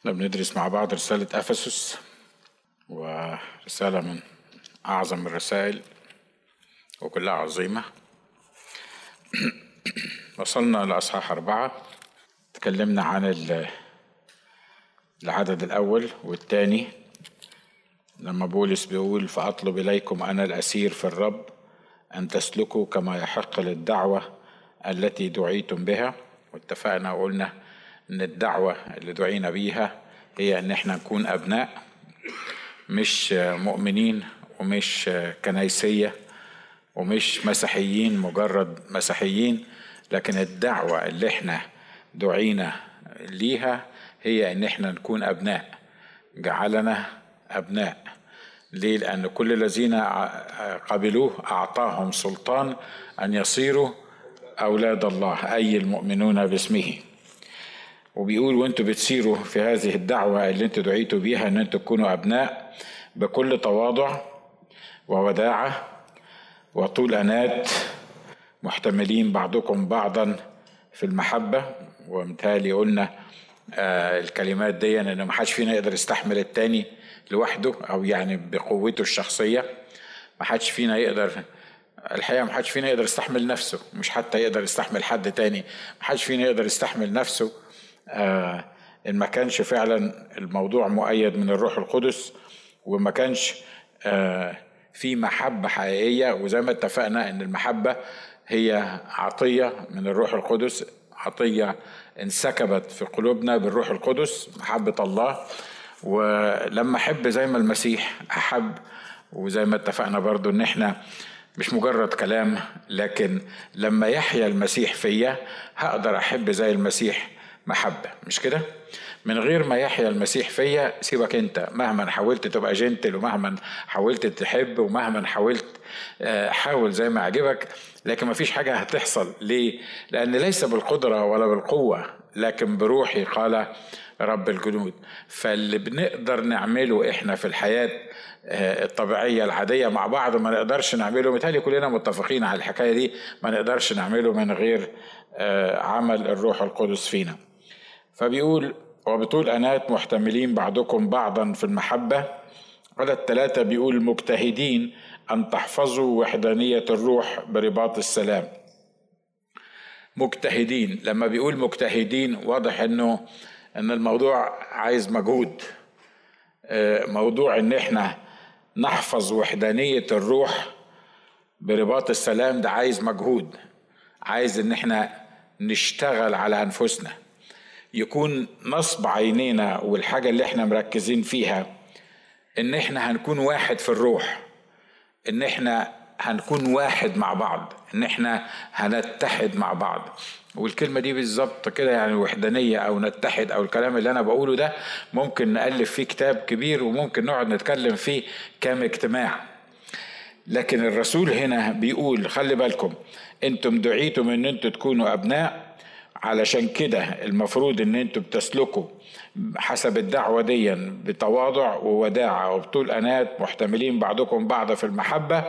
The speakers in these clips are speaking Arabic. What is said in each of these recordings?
إحنا بندرس مع بعض رسالة أفسس ورسالة من أعظم الرسائل وكلها عظيمة. وصلنا لأصحاح أربعة. تكلمنا عن ال- العدد الأول والثاني. لما بولس بيقول فأطلب إليكم أنا الأسير في الرب أن تسلكوا كما يحق للدعوة التي دعيتم بها. واتفقنا وقلنا إن الدعوة اللي دعينا بيها هي إن إحنا نكون أبناء مش مؤمنين ومش كنيسية ومش مسيحيين مجرد مسيحيين لكن الدعوة اللي إحنا دعينا ليها هي إن إحنا نكون أبناء. جعلنا أبناء. ليه؟ لأن كل الذين قبلوه أعطاهم سلطان أن يصيروا أولاد الله أي المؤمنون باسمه. وبيقول وانتوا بتسيروا في هذه الدعوة اللي أنتوا دعيتوا بيها ان أنتوا تكونوا أبناء بكل تواضع ووداعة وطول أنات محتملين بعضكم بعضا في المحبة. ومثالي قلنا آه الكلمات دي إن ما حدش فينا يقدر يستحمل التاني لوحده أو يعني بقوته الشخصية. ما حدش فينا يقدر الحقيقة ما حدش فينا يقدر يستحمل نفسه مش حتى يقدر يستحمل حد تاني ما حدش فينا يقدر يستحمل نفسه. إن ما كانش فعلا الموضوع مؤيد من الروح القدس وما كانش آه في محبة حقيقية وزي ما اتفقنا إن المحبة هي عطية من الروح القدس عطية انسكبت في قلوبنا بالروح القدس محبة الله. ولما أحب زي ما المسيح أحب وزي ما اتفقنا برضو إن إحنا مش مجرد كلام لكن لما يحيا المسيح فيا هقدر أحب زي المسيح محبة مش كده؟ من غير ما يحيا المسيح فيا سيبك أنت مهما حاولت تبقى جنتل ومهما حاولت تحب ومهما حاولت حاول زي ما عجبك لكن ما فيش حاجة هتحصل ليه؟ لأن ليس بالقدرة ولا بالقوة لكن بروحي قال رب الجنود فاللي بنقدر نعمله إحنا في الحياة الطبيعية العادية مع بعض ما نقدرش نعمله متهيألي كلنا متفقين على الحكاية دي ما نقدرش نعمله من غير عمل الروح القدس فينا فبيقول وبطول أنات محتملين بعضكم بعضا في المحبة؟ على الثلاثة بيقول مجتهدين أن تحفظوا وحدانية الروح برباط السلام. مجتهدين لما بيقول مجتهدين واضح إنه إن الموضوع عايز مجهود. موضوع إن إحنا نحفظ وحدانية الروح برباط السلام ده عايز مجهود. عايز إن إحنا نشتغل على أنفسنا. يكون نصب عينينا والحاجة اللي إحنا مركزين فيها إن إحنا هنكون واحد في الروح إن إحنا هنكون واحد مع بعض إن إحنا هنتحد مع بعض. والكلمة دي بالظبط كده يعني وحدانية أو نتحد أو الكلام اللي أنا بقوله ده ممكن نألف فيه كتاب كبير وممكن نقعد نتكلم فيه كام اجتماع لكن الرسول هنا بيقول خلي بالكم إنتم دعيتم إن أنتم تكونوا أبناء علشان كده المفروض إن أنتم بتسلكوا حسب الدعوة دي بتواضع ووداعة وبطول أنات محتملين بعضكم بعض في المحبة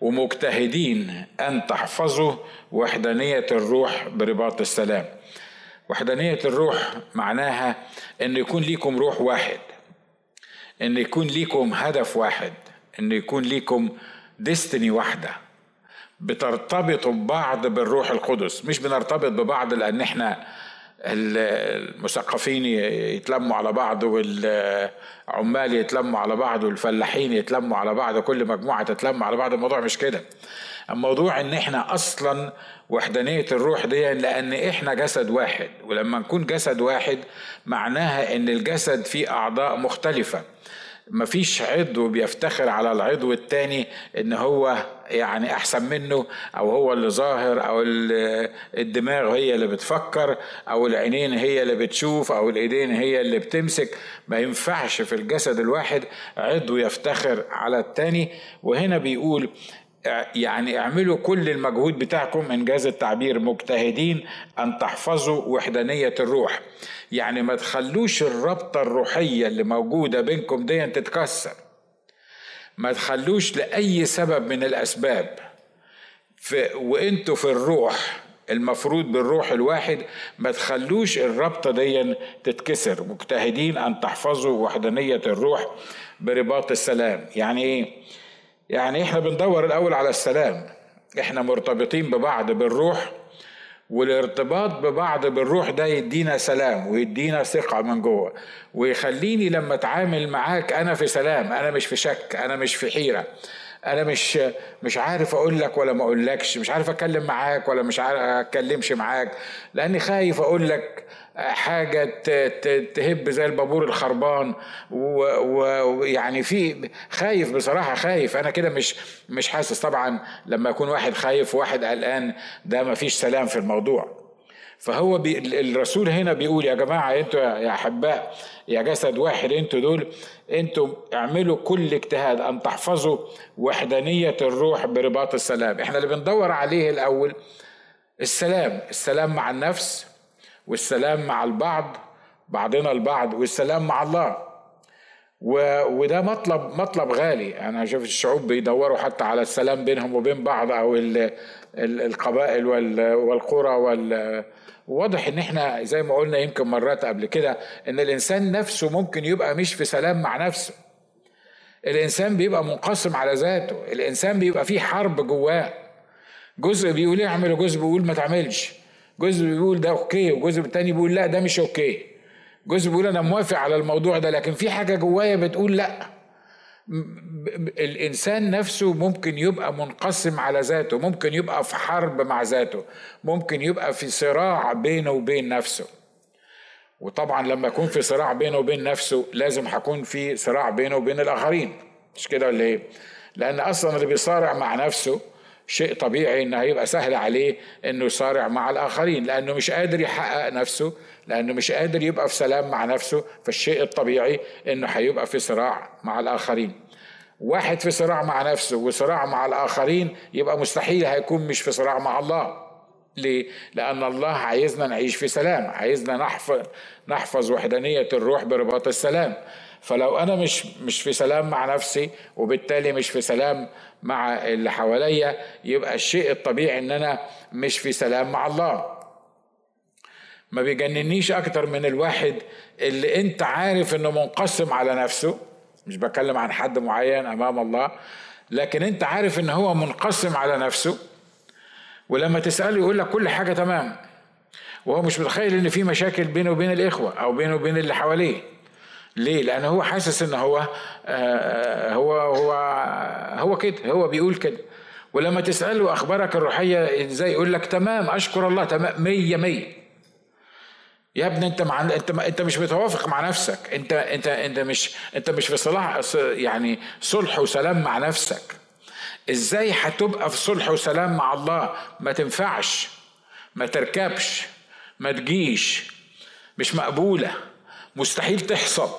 ومجتهدين أن تحفظوا وحدانية الروح برباط السلام. وحدانية الروح معناها أن يكون ليكم روح واحد أن يكون ليكم هدف واحد أن يكون ليكم ديستني واحدة. بترتبطوا ببعض بالروح القدس مش بنرتبط ببعض لأن إحنا المثقفين يتلموا على بعض والعمال يتلموا على بعض والفلاحين يتلموا على بعض كل مجموعة تتلم على بعض الموضوع مش كده. الموضوع إن إحنا أصلا وحدانية الروح دي لأن إحنا جسد واحد ولما نكون جسد واحد معناها إن الجسد فيه أعضاء مختلفة. مفيش عضو بيفتخر على العضو التاني إن هو يعني أحسن منه أو هو اللي ظاهر أو الدماغ هي اللي بتفكر أو العينين هي اللي بتشوف أو الإيدين هي اللي بتمسك. ما ينفعش في الجسد الواحد عضو يفتخر على التاني. وهنا بيقول يعني اعملوا كل المجهود بتاعكم إنجاز التعبير مجتهدين أن تحفظوا وحدانية الروح. يعني ما تخلوش الرابطة الروحية اللي موجودة بينكم دي تتكسر. ما تخلوش لأي سبب من الأسباب. وإنتوا في الروح المفروض بالروح الواحد ما تخلوش الربطة دي تتكسر. مجتهدين أن تحفظوا وحدانية الروح برباط السلام. يعني إيه؟ يعني إحنا بندور الأول على السلام. إحنا مرتبطين ببعض بالروح والارتباط ببعض بالروح ده يدينا سلام ويدينا ثقة من جوه. ويخليني لما أتعامل معاك أنا في سلام أنا مش في شك أنا مش في حيرة. أنا مش مش عارف أقول لك ولا ما أقولكش مش عارف أتكلم معاك ولا مش عارف أتكلمش معاك. لأني خايف أقول لك حاجة تهب زي البابور الخربان. ويعني في خايف بصراحة خايف. أنا كده مش مش حاسس. طبعا لما يكون واحد خايف وواحد قلقان ده ما فيش سلام في الموضوع. فهو بي الرسول هنا بيقول يا جماعة أنتوا يا أحباء يا جسد واحد أنتوا دول أنتوا اعملوا كل اجتهاد أن تحفظوا وحدانية الروح برباط السلام. إحنا اللي بندور عليه الأول السلام السلام مع النفس والسلام مع البعض بعضنا البعض والسلام مع الله. و... وده مطلب مطلب غالي. أنا شوف الشعوب بيدوروا حتى على السلام بينهم وبين بعض أو. ال... القبائل وال... والقرى وال واضح إن إحنا زي ما قلنا يمكن مرات قبل كده إن الإنسان نفسه ممكن يبقى مش في سلام مع نفسه. الإنسان بيبقى منقسم على ذاته. الإنسان بيبقى فيه حرب جواه. جزء بيقول اعمل وجزء بيقول ما تعملش. جزء بيقول ده okay وجزء التاني بيقول لا ده مش okay. جزء بيقول أنا موافق على الموضوع ده لكن في حاجة جوايا بتقول لا. الإنسان نفسه ممكن يبقى منقسم على ذاته ممكن يبقى في حرب مع ذاته ممكن يبقى في صراع بينه وبين نفسه. وطبعا لما يكون في صراع بينه وبين نفسه لازم هكون في صراع بينه وبين الآخرين. مش كده ولا إيه؟ لأن أصلا اللي بيصارع مع نفسه شيء طبيعي إنه هيبقى سهل عليه إنه يصارع مع الآخرين لأنه مش قادر يحقق نفسه لأنه مش قادر يبقى في سلام مع نفسه فالشيء الطبيعي إنه هيبقى في صراع مع الآخرين. واحد في صراع مع نفسه وصراع مع الآخرين يبقى مستحيل هيكون مش في صراع مع الله. ليه؟ لأن الله عايزنا نعيش في سلام، عايزنا نحفظ نحفظ وحدانية الروح برباط السلام، فلو أنا مش مش في سلام مع نفسي وبالتالي مش في سلام مع اللي حواليا يبقى الشيء الطبيعي إن أنا مش في سلام مع الله. ما بيجننيش أكتر من الواحد اللي أنت عارف إنه منقسم على نفسه. مش بتكلم عن حد معين أمام الله لكن أنت عارف إن هو منقسم على نفسه. ولما تسأله يقول لك كل حاجة تمام. وهو مش متخيل إن في مشاكل بينه وبين الإخوة أو بينه وبين اللي حواليه. ليه؟ لأن هو حاسس إن هو آه هو هو هو كده هو بيقول كده. ولما تسأله أخبارك الروحية إزاي يقول لك تمام أشكر الله تمام مية مية. يا ابني أنت مع أنت أنت مش متوافق مع نفسك. أنت أنت أنت مش أنت مش في صلاح يعني صلح وسلام مع نفسك. إزاي هتبقى في صلح وسلام مع الله؟ ما تنفعش ما تركبش ما تجيش. مش مقبولة. مستحيل تحصل.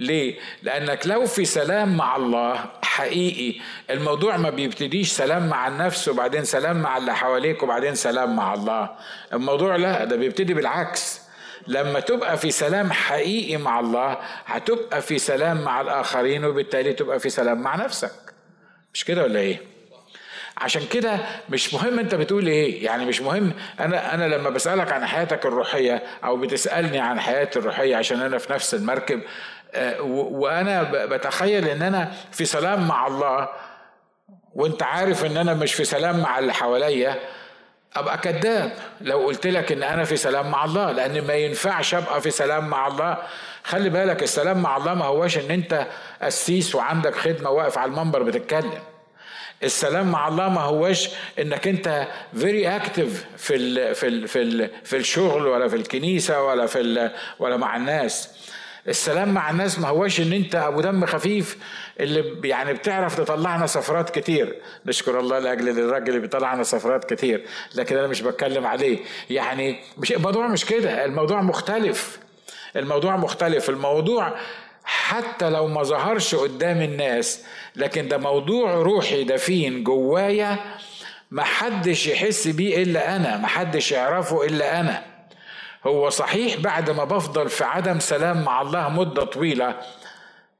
ليه؟ لأنك لو في سلام مع الله حقيقي الموضوع ما بيبتديش سلام مع النفس وبعدين سلام مع اللي حواليك وبعدين سلام مع الله. الموضوع لا ده بيبتدي بالعكس. لما تبقى في سلام حقيقي مع الله هتبقى في سلام مع الآخرين وبالتالي تبقى في سلام مع نفسك. مش كده ولا إيه؟ عشان كده مش مهم أنت بتقول إيه. يعني مش مهم. أنا أنا لما بسألك عن حياتك الروحية أو بتسألني عن حياتي الروحية عشان أنا في نفس المركب وأنا بتخيل إن أنا في سلام مع الله وأنت عارف إن أنا مش في سلام مع اللي حواليا أبقى كذاب لو قلت لك إن أنا في سلام مع الله لأن ما ينفعش أبقى في سلام مع الله. خلي بالك السلام مع الله ما هواش إن أنت قسيس وعندك خدمة واقف على المنبر بتتكلم. السلام مع الله ما هوش إنك أنت very active في ال في ال في في الشغل ولا في الكنيسة ولا في ولا مع الناس. السلام مع الناس ما هوش إن أنت أبو دم خفيف اللي يعني بتعرف تطلعنا سفرات كتير. نشكر الله لأجل الراجل اللي بيطلعنا سفرات كتير لكن أنا مش بتكلم عليه. يعني مش الموضوع مش كده. الموضوع مختلف. الموضوع مختلف. الموضوع حتى لو ما ظهرش قدام الناس لكن ده موضوع روحي دفين جوايا محدش يحس بيه إلا أنا محدش يعرفه إلا أنا. هو صحيح بعد ما بفضل في عدم سلام مع الله مدة طويلة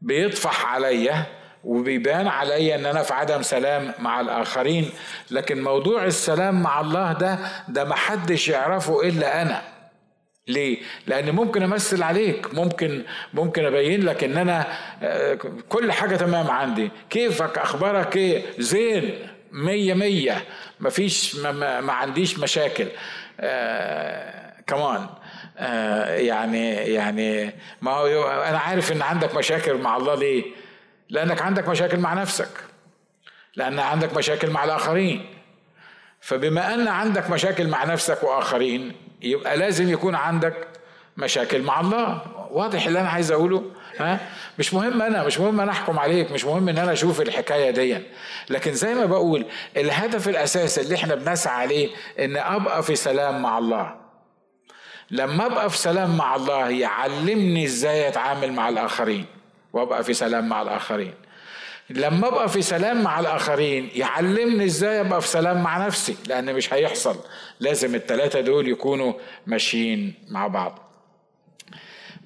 بيطفح عليا وبيبان عليا إن أنا في عدم سلام مع الآخرين. لكن موضوع السلام مع الله ده ده محدش يعرفه إلا أنا. ليه؟ لأن ممكن أمثل عليك، ممكن ممكن أبين لك إن أنا آه، كل حاجة تمام عندي، كيفك؟ أخبارك إيه؟ زين مية مية. مفيش ما, ما, عنديش مشاكل. آه كمان يعني يعني ما هو أنا عارف إن عندك مشاكل مع الله ليه؟ لأنك عندك مشاكل مع نفسك. لأن عندك مشاكل مع الآخرين. فبما أن عندك مشاكل مع نفسك وآخرين يبقى لازم يكون عندك مشاكل مع الله. واضح اللي أنا عايز أقوله؟ ها؟ مش مهم أنا مش مهم أنا أحكم عليك مش مهم إن أنا أشوف الحكاية دي لكن زي ما بقول الهدف الأساسي اللي إحنا بنسعى عليه إن أبقى في سلام مع الله. لما أبقى في سلام مع الله يعلمني إزاي أتعامل مع الآخرين وأبقى في سلام مع الآخرين. لما أبقى في سلام مع الآخرين يعلمني إزاي أبقى في سلام مع نفسي لأن مش هيحصل. لازم الثلاثه دول يكونوا ماشيين مع بعض.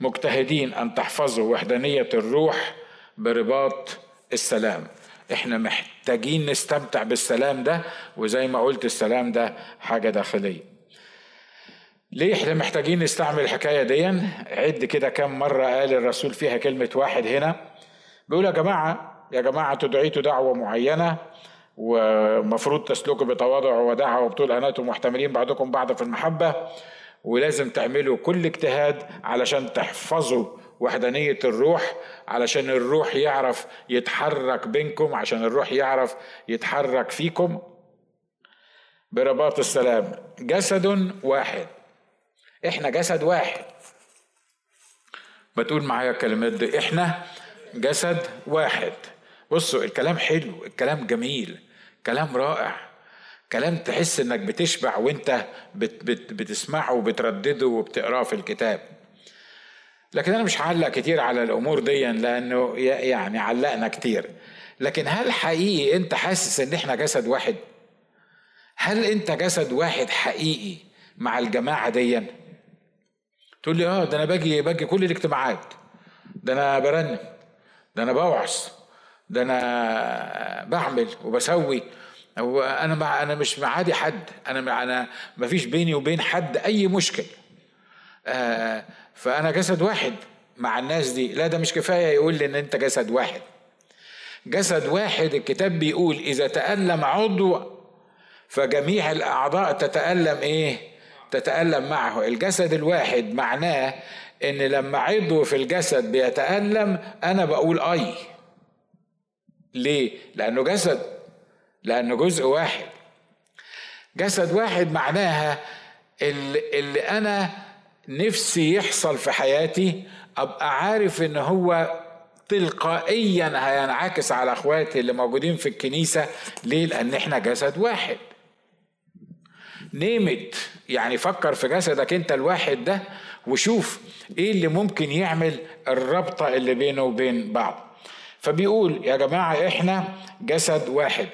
مجتهدين أن تحفظوا وحدانية الروح برباط السلام. إحنا محتاجين نستمتع بالسلام ده وزي ما قلت السلام ده حاجة داخلية. ليه إحنا محتاجين نستعمل الحكاية دي؟ عد كده كم مرة قال الرسول فيها كلمة واحد هنا. بيقول يا جماعة يا جماعة دعيتوا دعوة معينة ومفروض تسلكوا بتواضع ودعوة وبطول أناتم محتملين بعضكم بعض في المحبة ولازم تعملوا كل اجتهاد علشان تحفظوا وحدانية الروح علشان الروح يعرف يتحرك بينكم عشان الروح يعرف يتحرك فيكم. برباط السلام. جسد واحد. إحنا جسد واحد. بتقول معايا الكلمات دي؟ إحنا جسد واحد. بصوا الكلام حلو الكلام جميل كلام رائع. كلام تحس إنك بتشبع وإنت بت بت بتسمعه وبتردده وبتقراه في الكتاب. لكن أنا مش هعلق كتير على الأمور دي لأنه يعني علقنا كتير. لكن هل حقيقي إنت حاسس إن إحنا جسد واحد؟ هل إنت جسد واحد حقيقي مع الجماعة دي؟ تقول لي آه ده أنا باجي باجي كل الاجتماعات. ده أنا برنم ده أنا بوعظ ده أنا بعمل وبسوي. أنا مع أنا مش معادي حد. أنا مع أنا ما فيش بيني وبين حد أي مشكلة. آه فأنا جسد واحد مع الناس دي. لا ده مش كفاية يقول لي إن أنت جسد واحد. جسد واحد الكتاب بيقول إذا تألم عضو فجميع الأعضاء تتألم إيه؟ تتألم معه الجسد الواحد معناه إن لما عضو في الجسد بيتألم أنا بقول آي ليه؟ لأنه جسد لأنه جزء واحد جسد واحد معناها اللي, أنا نفسي يحصل في حياتي أبقى عارف إن هو تلقائيا هينعكس على أخواتي اللي موجودين في الكنيسة ليه؟ لأن إحنا جسد واحد. نيمت يعني فكر في جسدك انت الواحد ده وشوف إيه اللي ممكن يعمل الرابطه اللي بينه وبين بعض. فبيقول يا جماعة إحنا جسد واحد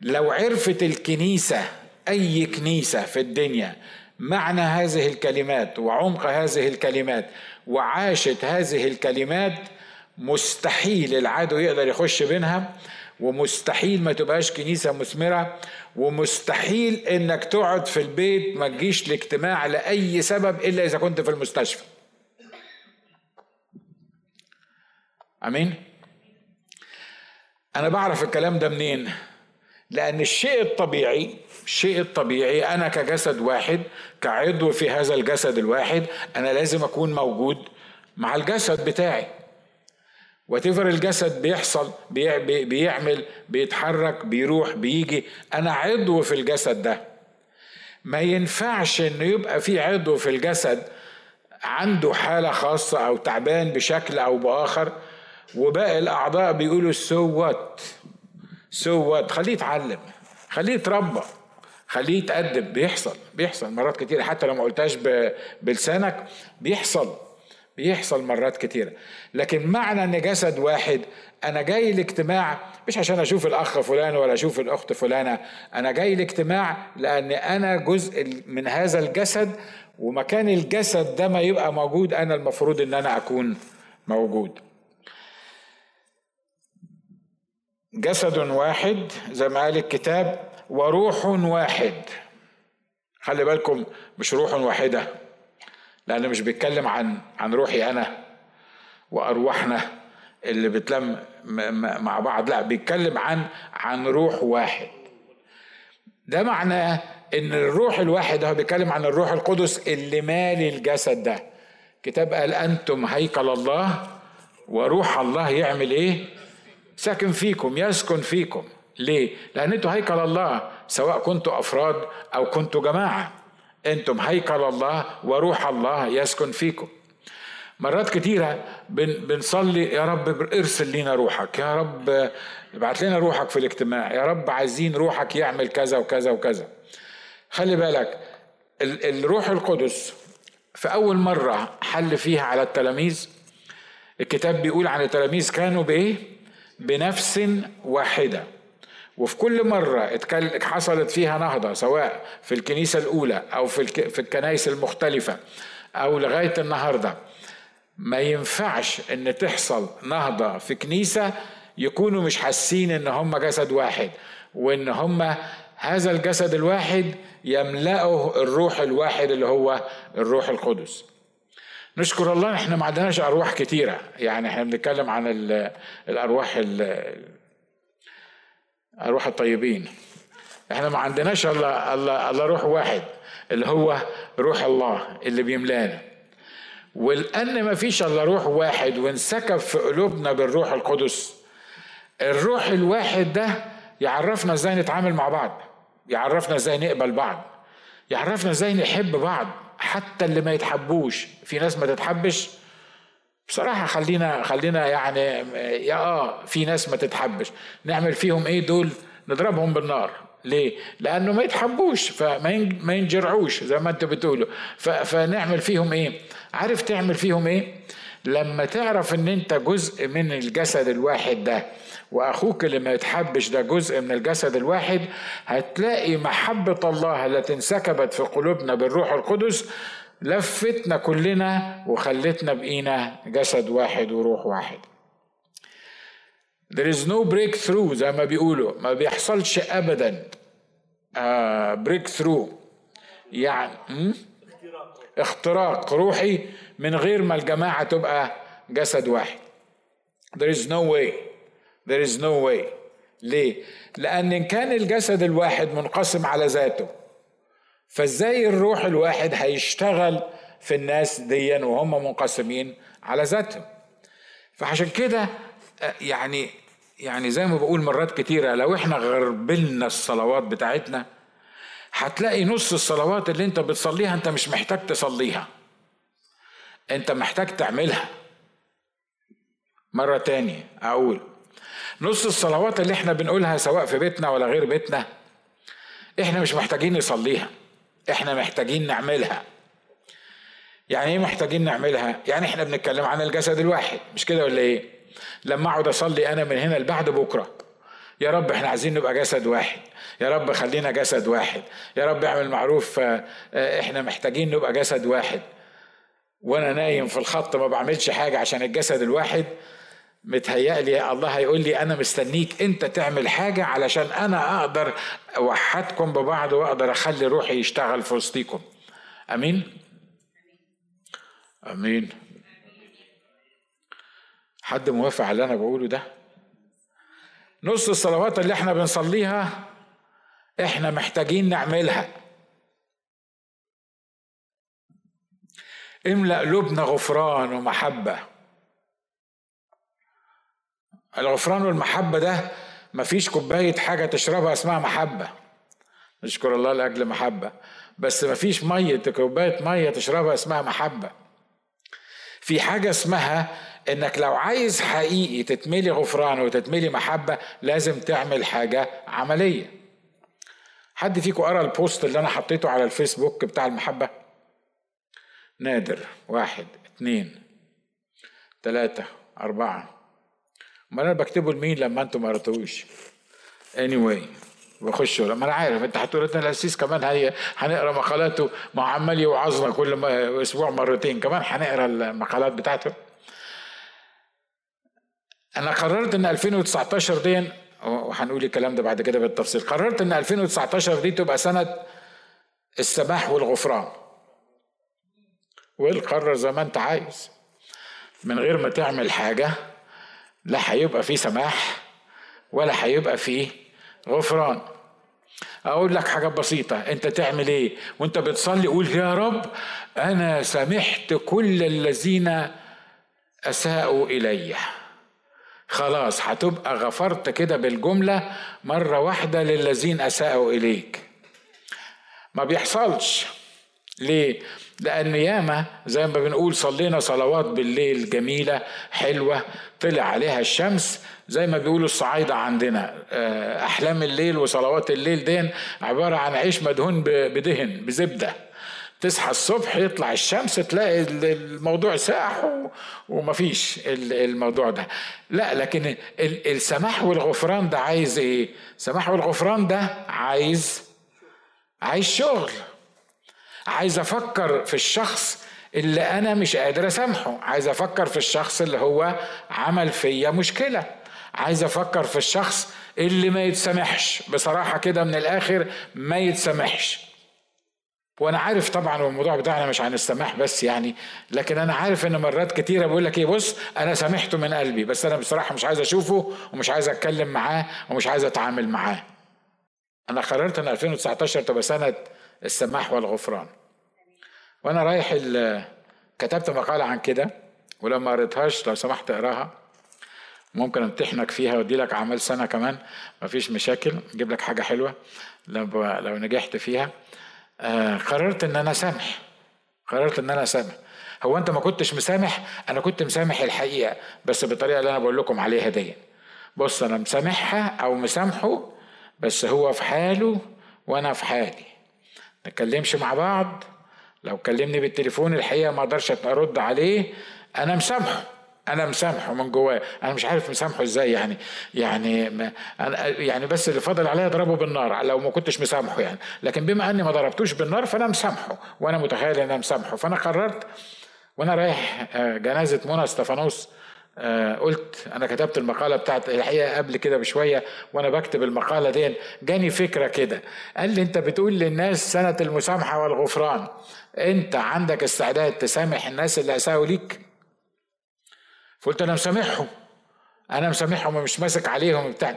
لو عرفت الكنيسة أي كنيسة في الدنيا معنى هذه الكلمات وعمق هذه الكلمات وعاشت هذه الكلمات مستحيل العدو يقدر يخش بينها ومستحيل ما تبقاش كنيسة مثمرة ومستحيل إنك تقعد في البيت ما تجيش لاجتماع لأي سبب إلا إذا كنت في المستشفى. أمين؟ أنا بعرف الكلام ده منين؟ لأن الشيء الطبيعي الشيء الطبيعي أنا كجسد واحد كعضو في هذا الجسد الواحد أنا لازم أكون موجود مع الجسد بتاعي. وتفر الجسد بيحصل بيعمل بيتحرك بيروح بيجي أنا عضو في الجسد ده. ما ينفعش إنه يبقى في عضو في الجسد عنده حالة خاصة أو تعبان بشكل أو بآخر وباقي الأعضاء بيقولوا so what so what خليه يتعلم خليه يتربى خليه يتأدب بيحصل بيحصل مرات كتير. حتى لو ما قلتهاش بلسانك بيحصل. بيحصل مرات كتيرة لكن معنى إن جسد واحد أنا جاي الاجتماع مش عشان أشوف الأخ فلان ولا أشوف الأخت فلانة أنا جاي الاجتماع لأن أنا جزء من هذا الجسد ومكان الجسد ده ما يبقى موجود أنا المفروض إن أنا أكون موجود. جسد واحد زي ما قال الكتاب وروح واحد. خلي بالكم مش روح واحدة. لأنه مش بيتكلم عن عن روحي أنا وأرواحنا اللي بتلم مع بعض لا بيتكلم عن عن روح واحد. ده معناه إن الروح الواحد هو بيتكلم عن الروح القدس اللي مالي الجسد ده. كتاب قال أنتم هيكل الله وروح الله يعمل إيه؟ ساكن فيكم يسكن فيكم. ليه؟ لأن أنتوا هيكل الله سواء كنتوا أفراد أو كنتوا جماعة. أنتم هيكل الله وروح الله يسكن فيكم. مرات كتيرة بن بنصلي يا رب ارسل لنا روحك يا رب ابعت لنا روحك في الاجتماع يا رب عايزين روحك يعمل كذا وكذا وكذا. خلي بالك الروح القدس في أول مرة حل فيها على التلاميذ. الكتاب بيقول عن التلاميذ كانوا بإيه؟ بنفس واحدة. وفي كل مرة حصلت فيها نهضة سواء في الكنيسة الأولى أو في, في الكنائس المختلفة أو لغاية النهاردة. ما ينفعش إن تحصل نهضة في كنيسة يكونوا مش حاسين إن هم جسد واحد وإن هم هذا الجسد الواحد يملأه الروح الواحد اللي هو الروح القدس. نشكر الله إحنا ما عندناش أرواح كتيرة يعني إحنا بنتكلم عن الأرواح ارواح الطيبين. إحنا ما عندناش إلا الله الله روح واحد اللي هو روح الله اللي بيملانا. ولان ما فيش إلا روح واحد وانسكب في قلوبنا بالروح القدس. الروح الواحد ده يعرفنا إزاي نتعامل مع بعض يعرفنا إزاي نقبل بعض يعرفنا إزاي نحب بعض حتى اللي ما يتحبوش. في ناس ما تتحبش بصراحة خلينا خلينا يعني يا آه في ناس ما تتحبش نعمل فيهم إيه دول نضربهم بالنار ليه؟ لأنه ما يتحبوش فما ينجرعوش زي ما أنتوا بتقولوا فنعمل فيهم إيه؟ عارف تعمل فيهم إيه؟ لما تعرف إن أنت جزء من الجسد الواحد ده وأخوك اللي ما يتحبش ده جزء من الجسد الواحد هتلاقي محبة الله التي انسكبت في قلوبنا بالروح القدس لفتنا كلنا وخلتنا بقينا جسد واحد وروح واحد. There is no breakthrough زي ما بيقولوا ما بيحصلش ابدا. بريك uh, ثرو يعني اختراق روحي من غير ما الجماعة تبقى جسد واحد. There is no way. There is no way. ليه؟ لأن إن كان الجسد الواحد منقسم على ذاته فازاي الروح الواحد هيشتغل في الناس دي وهم منقسمين على ذاتهم؟ فعشان كده يعني يعني زي ما بقول مرات كتيرة لو إحنا غربلنا الصلوات بتاعتنا هتلاقي نص الصلوات اللي انت بتصليها انت مش محتاج تصليها. انت محتاج تعملها. مرة تاني أقول نص الصلوات اللي إحنا بنقولها سواء في بيتنا ولا غير بيتنا إحنا مش محتاجين نصليها. إحنا محتاجين نعملها. يعني إيه محتاجين نعملها؟ يعني إحنا بنتكلم عن الجسد الواحد مش كده ولا إيه؟ لما أقعد أصلي أنا من هنا لبعد بكرة يا رب إحنا عايزين نبقى جسد واحد يا رب خلينا جسد واحد يا رب اعمل معروف إحنا محتاجين نبقى جسد واحد. وأنا نايم في الخط ما بعملش حاجة عشان الجسد الواحد متهيألي الله هيقول لي أنا مستنيك أنت تعمل حاجة علشان أنا أقدر أوحدكم ببعض وأقدر أخلي روحي يشتغل في وسطيكم أمين؟ أمين حد موافق على اللي أنا بقوله ده؟ نص الصلوات اللي إحنا بنصليها إحنا محتاجين نعملها املأ قلوبنا غفران ومحبة الغفران والمحبة ده مفيش كوباية حاجة تشربها اسمها محبة. نشكر الله لأجل محبة. بس مفيش مية كوباية مية تشربها اسمها محبة. في حاجة اسمها إنك لو عايز حقيقي تتملي غفران وتتملي محبة لازم تعمل حاجة عملية. حد فيكم قرأ البوست اللي أنا حطيته على الفيسبوك بتاع المحبة؟ نادر. واحد اتنين تلاتة أربعة. ما أنا بكتبه لمين لما أنتم ما قريتوش anyway بخش ما أنا عارف أنت هتقول لنا الاسيس كمان هي هنقرأ مقالاته ما عمال يوعظنا كل ما أسبوع مرتين. كمان هنقرأ المقالات بتاعته. أنا قررت إن 2019 دي وهنقول الكلام ده بعد كده بالتفصيل. قررت إن 2019 دي تبقى سنة السماح والغفران. والقرر زي ما أنت عايز. من غير ما تعمل حاجة لا هيبقى فيه سماح ولا هيبقى فيه غفران. أقول لك حاجة بسيطة. أنت تعمل إيه؟ وأنت بتصلي قول يا رب أنا سامحت كل الذين أساءوا إلي. خلاص هتبقى غفرت كده بالجملة مرة واحدة للذين أساءوا إليك. ما بيحصلش. ليه؟ لأن ياما زي ما بنقول صلينا صلوات بالليل جميلة حلوة طلع عليها الشمس. زي ما بيقولوا الصعايدة عندنا. آه، أحلام الليل وصلوات الليل دين عبارة عن عيش مدهون بدهن بزبدة. تصحى الصبح يطلع الشمس تلاقي الموضوع ساح ومفيش الموضوع ده. لا لكن السماح والغفران ده عايز إيه؟ السماح والغفران ده عايز عايز شغل. عايز أفكر في الشخص اللي أنا مش قادر اسامحه. عايز أفكر في الشخص اللي هو عمل فيا مشكلة. عايز أفكر في الشخص اللي ما يتسامحش. بصراحة كده من الآخر ما يتسامحش. وأنا عارف طبعا الموضوع بتاعنا مش عن السماح بس يعني لكن أنا عارف إن مرات كتيرة بقول لك إيه بص أنا سامحته من قلبي بس أنا بصراحة مش عايز أشوفه ومش عايز أتكلم معاه ومش عايز أتعامل معاه. أنا قررت إن 2019 تبقى سنة السماح والغفران. وأنا رايح كتبت مقالة عن كده ولما قريتهاش لو سمحت أقراها. ممكن أمتحنك فيها وأدي لك أعمال سنة كمان مفيش مشاكل. أجيب لك حاجة حلوة لو لو نجحت فيها. آه قررت إن أنا سامح. قررت إن أنا سامح. هو أنت ما كنتش مسامح؟ أنا كنت مسامح الحقيقة بس بالطريقة اللي أنا بقول لكم عليها دي. بص أنا مسامحها أو مسامحه بس هو في حاله وأنا في حالي. نتكلمش مع بعض. لو كلمني بالتليفون الحقيقة ما أقدرش ارد عليه. أنا مسامحه أنا مسامحه من جواه. أنا مش عارف مسامحه إزاي يعني. يعني ما أنا يعني بس اللي فاضل عليا اضربه بالنار لو ما كنتش مسامحه يعني. لكن بما اني ما ضربتوش بالنار فانا مسامحه وأنا متخيل ان أنا مسامحه. فانا قررت وأنا رايح آه، جنازة منى استفانوس آه قلت أنا كتبت المقالة بتاعت الحقيقة قبل كده بشوية وأنا بكتب المقالة دي جاني فكرة كده. قال لي أنت بتقول للناس سنة المسامحة والغفران. أنت عندك استعداد تسامح الناس اللي اساءوا ليك؟ فقلت أنا مسامحهم. أنا مسامحهم ومش ماسك عليهم بتاع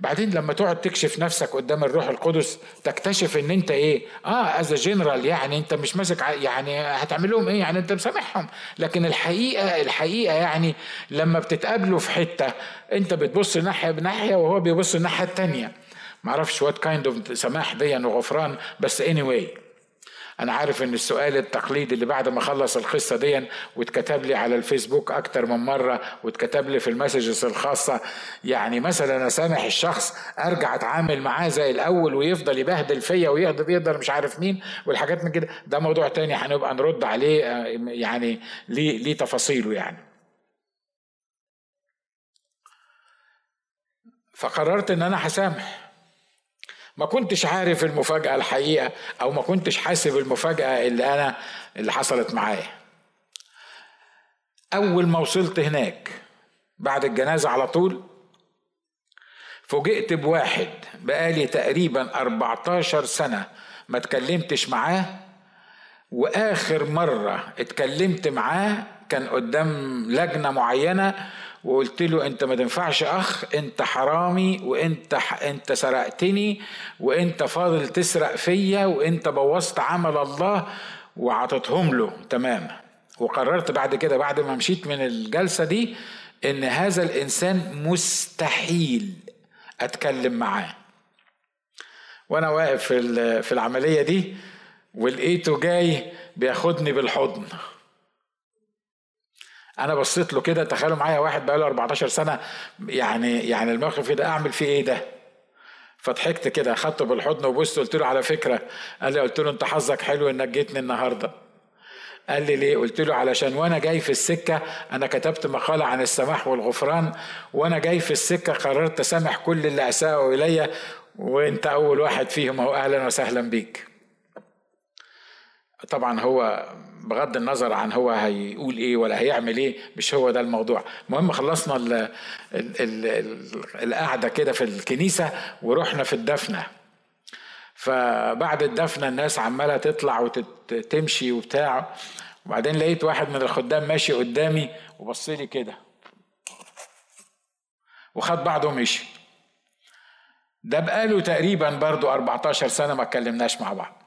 بعدين لما تقعد تكشف نفسك قدام الروح القدس تكتشف إن أنت إيه؟ آه as general يعني أنت مش ماسك يعني هتعمل لهم إيه؟ يعني أنت مسامحهم. لكن الحقيقة الحقيقة يعني لما بتتقابلوا في حتة أنت بتبص ناحية بناحية وهو بيبص الناحية التانية. معرفش what kind of سماح دي وغفران بس اني anyway أنا عارف إن السؤال التقليدي اللي بعد ما خلص القصة دي واتكتب لي على الفيسبوك أكتر من مرة واتكتب لي في ال messages الخاصة يعني مثلا اسامح الشخص أرجع أتعامل معاه زي الأول ويفضل يبهدل فيا ويقدر يقدر مش عارف مين والحاجات من كده ده موضوع تاني هنبقى نرد عليه يعني ليه ليه تفاصيله يعني. فقررت إن أنا هسامح. ما كنتش عارف المفاجأة الحقيقة أو ما كنتش حاسب المفاجأة اللي أنا اللي حصلت معايا. أول ما وصلت هناك بعد الجنازة على طول فوجئت بواحد بقالي تقريبا 14 سنة ما اتكلمتش معاه وآخر مرة اتكلمت معاه كان قدام لجنة معينة وقلت له أنت ما تنفعش أخ أنت حرامي وأنت أنت سرقتني وأنت فاضل تسرق فيا وأنت بوظت عمل الله وعطتهم له. تمام. وقررت بعد كده بعد ما مشيت من الجلسة دي إن هذا الإنسان مستحيل أتكلم معاه. وأنا واقف في في العملية دي ولقيته جاي بياخدني بالحضن. أنا بصيت له كده تخيلوا معايا واحد بقى له 14 سنة يعني يعني الموقف ده اعمل فيه إيه ده؟ فضحكت كده اخدته بالحضن وبصت قلت له على فكرة قال لي قلت له انت حظك حلو انك جيتني النهارده. قال لي ليه؟ قلت له علشان وأنا جاي في السكة أنا كتبت مقالة عن السماح والغفران وأنا جاي في السكة قررت اسامح كل اللي اساءوا الي وانت أول واحد فيهم اهو أهلا وسهلا بيك. طبعا هو بغض النظر عن هو هيقول إيه ولا هيعمل إيه مش هو ده الموضوع. المهم خلصنا ال ال ال ال القعدة كده في الكنيسة ورحنا في الدفنة. فبعد الدفنة الناس عمالة تطلع وتمشي وبتاع. وبعدين لقيت واحد من الخدام ماشي قدامي وبص لي كده. وخد بعضه ومشي. ده بقاله تقريبا برضو 14 سنة ما اتكلمناش مع بعض.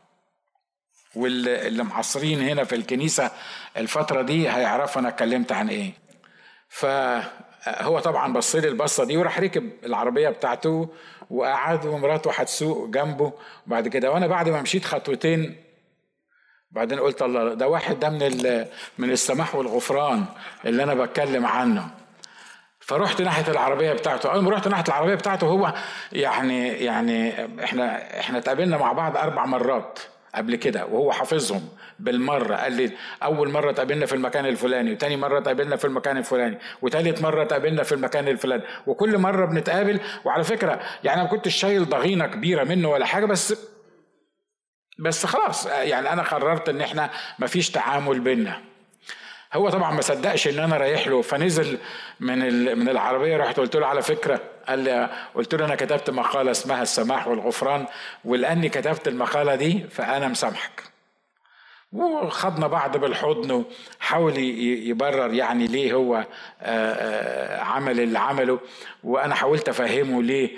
واللي معصرين هنا في الكنيسة الفترة دي هيعرفوا أنا اتكلمت عن إيه. فهو طبعا بص لي البصة دي وراح ركب العربية بتاعته وقعد ومراته هتسوق جنبه. وبعد كده وأنا بعد ما مشيت خطوتين بعدين قلت الله ده واحد ده من من السماح والغفران اللي أنا بتكلم عنه. فرحت ناحية العربية بتاعته. أول ما رحت ناحية العربية بتاعته هو يعني يعني إحنا إحنا اتقابلنا مع بعض أربع مرات. قبل كده وهو حافظهم بالمرة قال لي أول مرة اتقابلنا في المكان الفلاني وتاني مرة اتقابلنا في المكان الفلاني وتالت مرة اتقابلنا في المكان الفلاني وكل مرة بنتقابل. وعلى فكرة يعني أنا ما كنتش شايل ضغينة كبيرة منه ولا حاجة بس بس خلاص يعني أنا قررت إن إحنا مفيش تعامل بينا هو طبعا ما صدقش إن أنا رايح له فنزل من من العربية رحت قلت له على فكرة قال لي قلت له أنا كتبت مقالة اسمها السماح والغفران ولاني كتبت المقالة دي فأنا مسامحك. وخدنا بعض بالحضن وحاول يبرر يعني ليه هو عمل اللي عمله وأنا حاولت أفهمه ليه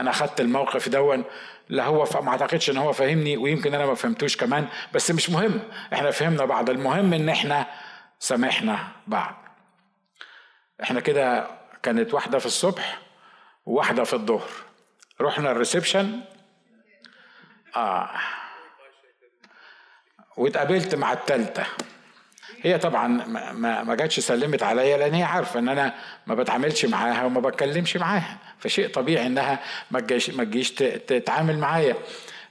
أنا خدت الموقف دون. لا هو ما أعتقدش إن هو فهمني ويمكن أنا ما فهمتوش كمان بس مش مهم إحنا فهمنا بعض. المهم إن إحنا سامحنا بعض. إحنا كده كانت واحدة في الصبح وواحدة في الظهر. رحنا الريسبشن. آه. واتقابلت مع التالتة. هي طبعا ما ما جاتش سلمت عليا لأن هي عارفة إن أنا ما بتعاملش معاها وما بتكلمش معاها. فشيء طبيعي إنها ما تجيش تتعامل معايا.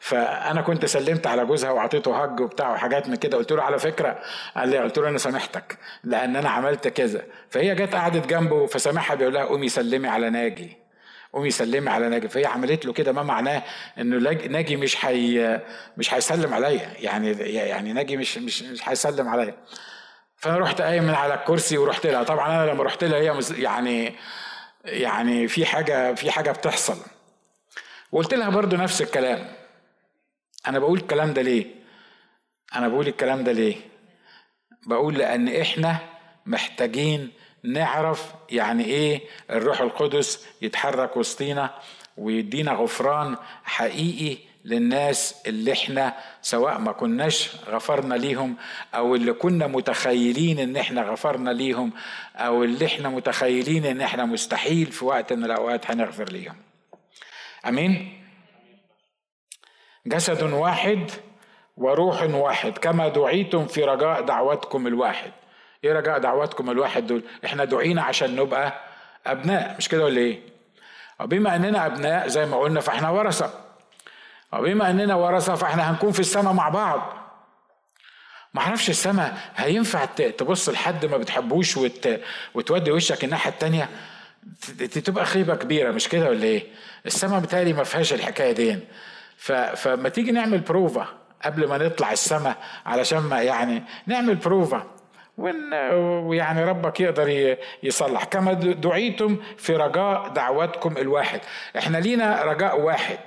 فأنا كنت سلمت على جوزها وعطيته هج وبتاع وحاجات من كده. قلت له على فكرة قال لي قلت له أنا سامحتك لأن أنا عملت كذا. فهي جت قعدت جنبه فسامحها بيقول لها قومي سلمي على ناجي قومي سلمي على ناجي. فهي عملت له كده ما معناه إنه ناجي مش حي مش هيسلم عليا. يعني يعني ناجي مش مش مش هيسلم عليا. فأنا رحت قايم من على الكرسي ورحت لها. طبعا أنا لما رحت لها هي يعني يعني في حاجة في حاجة بتحصل. وقلت لها برضو نفس الكلام. أنا بقول الكلام ده ليه؟ أنا بقول الكلام ده ليه؟ بقول لأن إحنا محتاجين نعرف يعني إيه الروح القدس يتحرك وسطينا ويدينا غفران حقيقي للناس اللي إحنا سواء ما كناش غفرنا ليهم أو اللي كنا متخيلين إن إحنا غفرنا ليهم أو اللي إحنا متخيلين إن إحنا مستحيل في وقت من الأوقات هنغفر ليهم. آمين؟ جسد واحد وروح واحد كما دعيتم في رجاء دعوتكم الواحد. إيه رجاء دعوتكم الواحد دول؟ إحنا دعينا عشان نبقى أبناء مش كده ولا إيه؟ وبما أننا أبناء زي ما قلنا فإحنا ورثة. وبما أننا ورثة فإحنا هنكون في السماء مع بعض. ما أعرفش السماء هينفع تبص لحد ما بتحبوش وت... وتودي وشك الناحية التانية؟ تبقى خيبة كبيرة مش كده ولا إيه؟ السماء بالتالي ما فيهاش الحكاية دي. فما تيجي نعمل بروفا قبل ما نطلع السماء علشان ما يعني نعمل بروفا ويعني ربك يقدر يصلح. كما دعيتم في رجاء دعوتكم الواحد. إحنا لينا رجاء واحد.